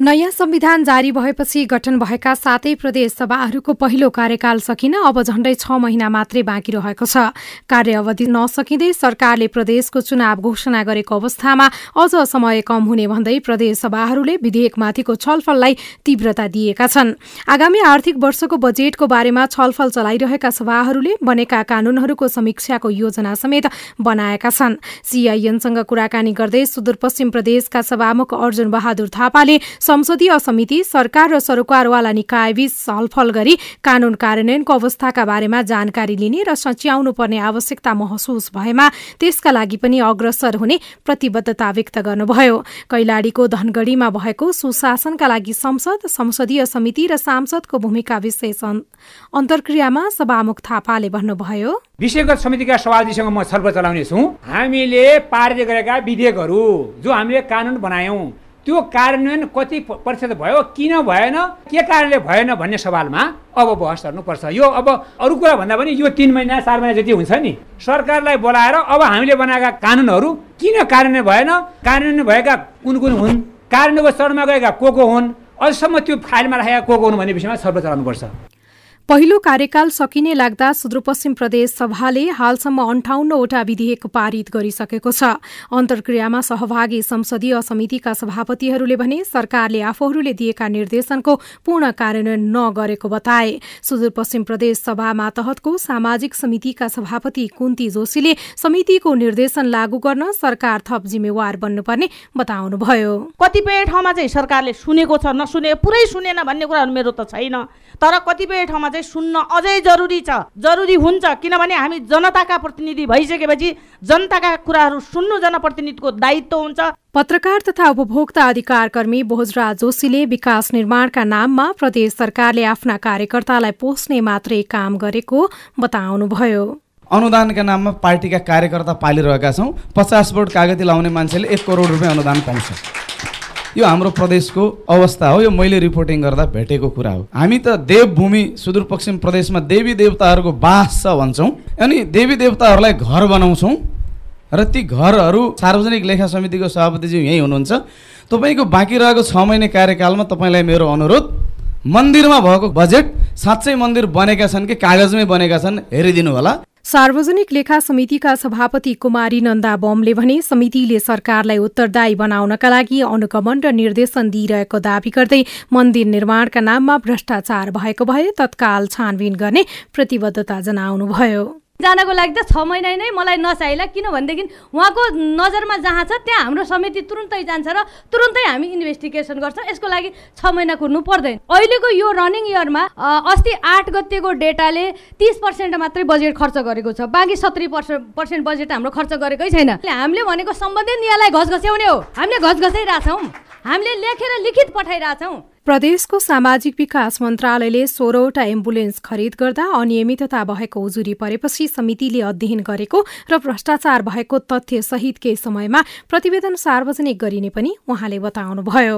नयाँ संविधान जारी भएपछि गठन भएका सातै प्रदेश सभाहरूको पहिलो कार्यकाल सकिन अब झण्डै छ महिना मात्रै बाँकी रहेको छ। कार्य अवधि नसकिँदै सरकारले प्रदेशको चुनाव घोषणा गरेको अवस्थामा अझ समय कम हुने भन्दै प्रदेश सभाहरूले विधेयकमाथिको छलफललाई तीव्रता दिएका छन्। आगामी आर्थिक वर्षको बजेटको बारेमा छलफल चलाइरहेका सभाहरूले बनेका कानूनहरूको समीक्षाको योजना समेत बनाएका छन्। सीआईएनसँग कुराकानी गर्दै सुदूरपश्चिम प्रदेशका सभामुख अर्जुन बहादुर थापाले संसदीय समिति सरकार र सरोकारवाला निकायबीच छलफल गरी कानून कार्यान्वयनको अवस्थाका बारेमा जानकारी लिने र सच्याउनु पर्ने आवश्यकता महसुस भएमा त्यसका लागि पनि अग्रसर हुने प्रतिबद्धता व्यक्त गर्नुभयो। कैलाडीको धनगढ़ीमा भएको सुशासनका लागि संसद संसदीय समिति र सांसदको भूमिका विशेष अन्तर्क्रियामा सभामुख थापाले भन्नुभयो। विषयगत समितिका सभाजीसँग म छलफल चलाउनेछु। हामीले पारित गरेका विधेयकहरू जो हामीले कानुन बनायौँ त्यो कार्यान्वयन कति प्रतिशत भयो किन भएन के कारणले भएन भन्ने सवालमा अब बहस गर्नुपर्छ। यो अब अरू कुरा भन्दा पनि यो तिन महिना चार महिना जति हुन्छ नि सरकारलाई बोलाएर अब हामीले बनाएका कानुनहरू किन कार्यान्वयन भएन? कार्यान्वयन भएका कुन कुन हुन्? कार्यान्वयनको चरणमा गएका को को हुन्? अझसम्म त्यो फाइलमा राखेका को को हुन् भन्ने विषयमा छलफल चलाउनुपर्छ पहिलो कार्यकाल सकिने लाग्दा सुदूरपश्चिम प्रदेश सभाले हालसम्म अन्ठाउन्नवटा विधेयक पारित गरिसकेको छ। अन्तर्क्रियामा सहभागी संसदीय समितिका सभापतिहरूले भने सरकारले आफूहरूले दिएका निर्देशनको पूर्ण कार्यान्वयन नगरेको बताए। सुदूरपश्चिम प्रदेश सभा मातहतको सामाजिक समितिका सभापति कुन्ती जोशीले समितिको निर्देशन लागू गर्न सरकार थप जिम्मेवार बन्नुपर्ने बताउनुभयो। कतिपय ठाउँमा चाहिँ सरकारले सुनेको छ नसुने पुरै सुनेन भन्ने कुराहरू मेरो त छैन। तर कतिपय ठाउँमा चाहिँ सुन्न अझै जरुरी छ। जरुरी हुन्छ किनभने हामी जनताका प्रतिनिधि भइसकेपछि जनताका कुराहरू सुन्नु जनप्रतिनिधिको दायित्व हुन्छ। पत्रकार तथा उपभोक्ता अधिकार कर्मी भोजराज जोशीले विकास निर्माणका नाममा प्रदेश सरकारले आफ्ना कार्यकर्तालाई पोस्ने मात्रै काम गरेको बताउनुभयो। अनुदानका नाममा पार्टीका कार्यकर्ता पालिरहेका छौँ। पचास बोट कागती लाउने मान्छेले एक करोड रुपियाँ अनुदान पाउँछ। यो हाम्रो प्रदेशको अवस्था हो यो मैले रिपोर्टिङ गर्दा भेटेको कुरा हो। हामी त देवभूमि सुदूरपश्चिम प्रदेशमा देवी देवताहरूको बास छ भन्छौँ अनि देवी देवताहरूलाई घर बनाउँछौँ र ती घरहरू सार्वजनिक लेखा समितिको सभापतिज्यू यहीँ हुनुहुन्छ। तपाईँको बाँकी रहेको छ महिने कार्यकालमा तपाईँलाई मेरो अनुरोध मन्दिरमा भएको बजेट साँच्चै मन्दिर बनेका छन् कि कागजमै बनेका छन् हेरिदिनु होला सार्वजनिक लेखा समितिका सभापति कुमारी नन्दा बमले भने समितिले सरकारलाई उत्तरदायी बनाउनका लागि अनुगमन र निर्देशन दिइरहेको दावी गर्दै मन्दिर निर्माणका नाममा भ्रष्टाचार भएको भए तत्काल छानबिन गर्ने प्रतिबद्धता जनाउनुभयो। जानको लागि त छ महिना नै मलाई नचाहिला। किनभनेदेखि उहाँको नजरमा जहाँ छ त्यहाँ हाम्रो समिति तुरुन्तै जान्छ र तुरुन्तै हामी इन्भेस्टिगेसन गर्छौँ। यसको लागि छ महिना कुर्नु पर्दैन। अहिलेको यो रनिङ इयरमा अस्ति आठ गतेको डेटाले तिस पर्सेन्ट मात्रै बजेट खर्च गरेको छ। बाँकी सत्तरी पर्सेन्ट बजेट हाम्रो खर्च गरेकै छैन। हामीले भनेको सम्बन्धित नियालाई घस घस्याउने हो। हामीले घस घसाइरहेछौँ हामीले लेखेर लिखित पठाइरहेछौँ। प्रदेशको सामाजिक विकास मन्त्रालयले सोह्रवटा एम्बुलेन्स खरिद गर्दा अनियमितता भएको उजुरी परेपछि समितिले अध्ययन गरेको र भ्रष्टाचार भएको तथ्य सहित केही समयमा प्रतिवेदन सार्वजनिक गरिने पनि उहाँले बताउनुभयो।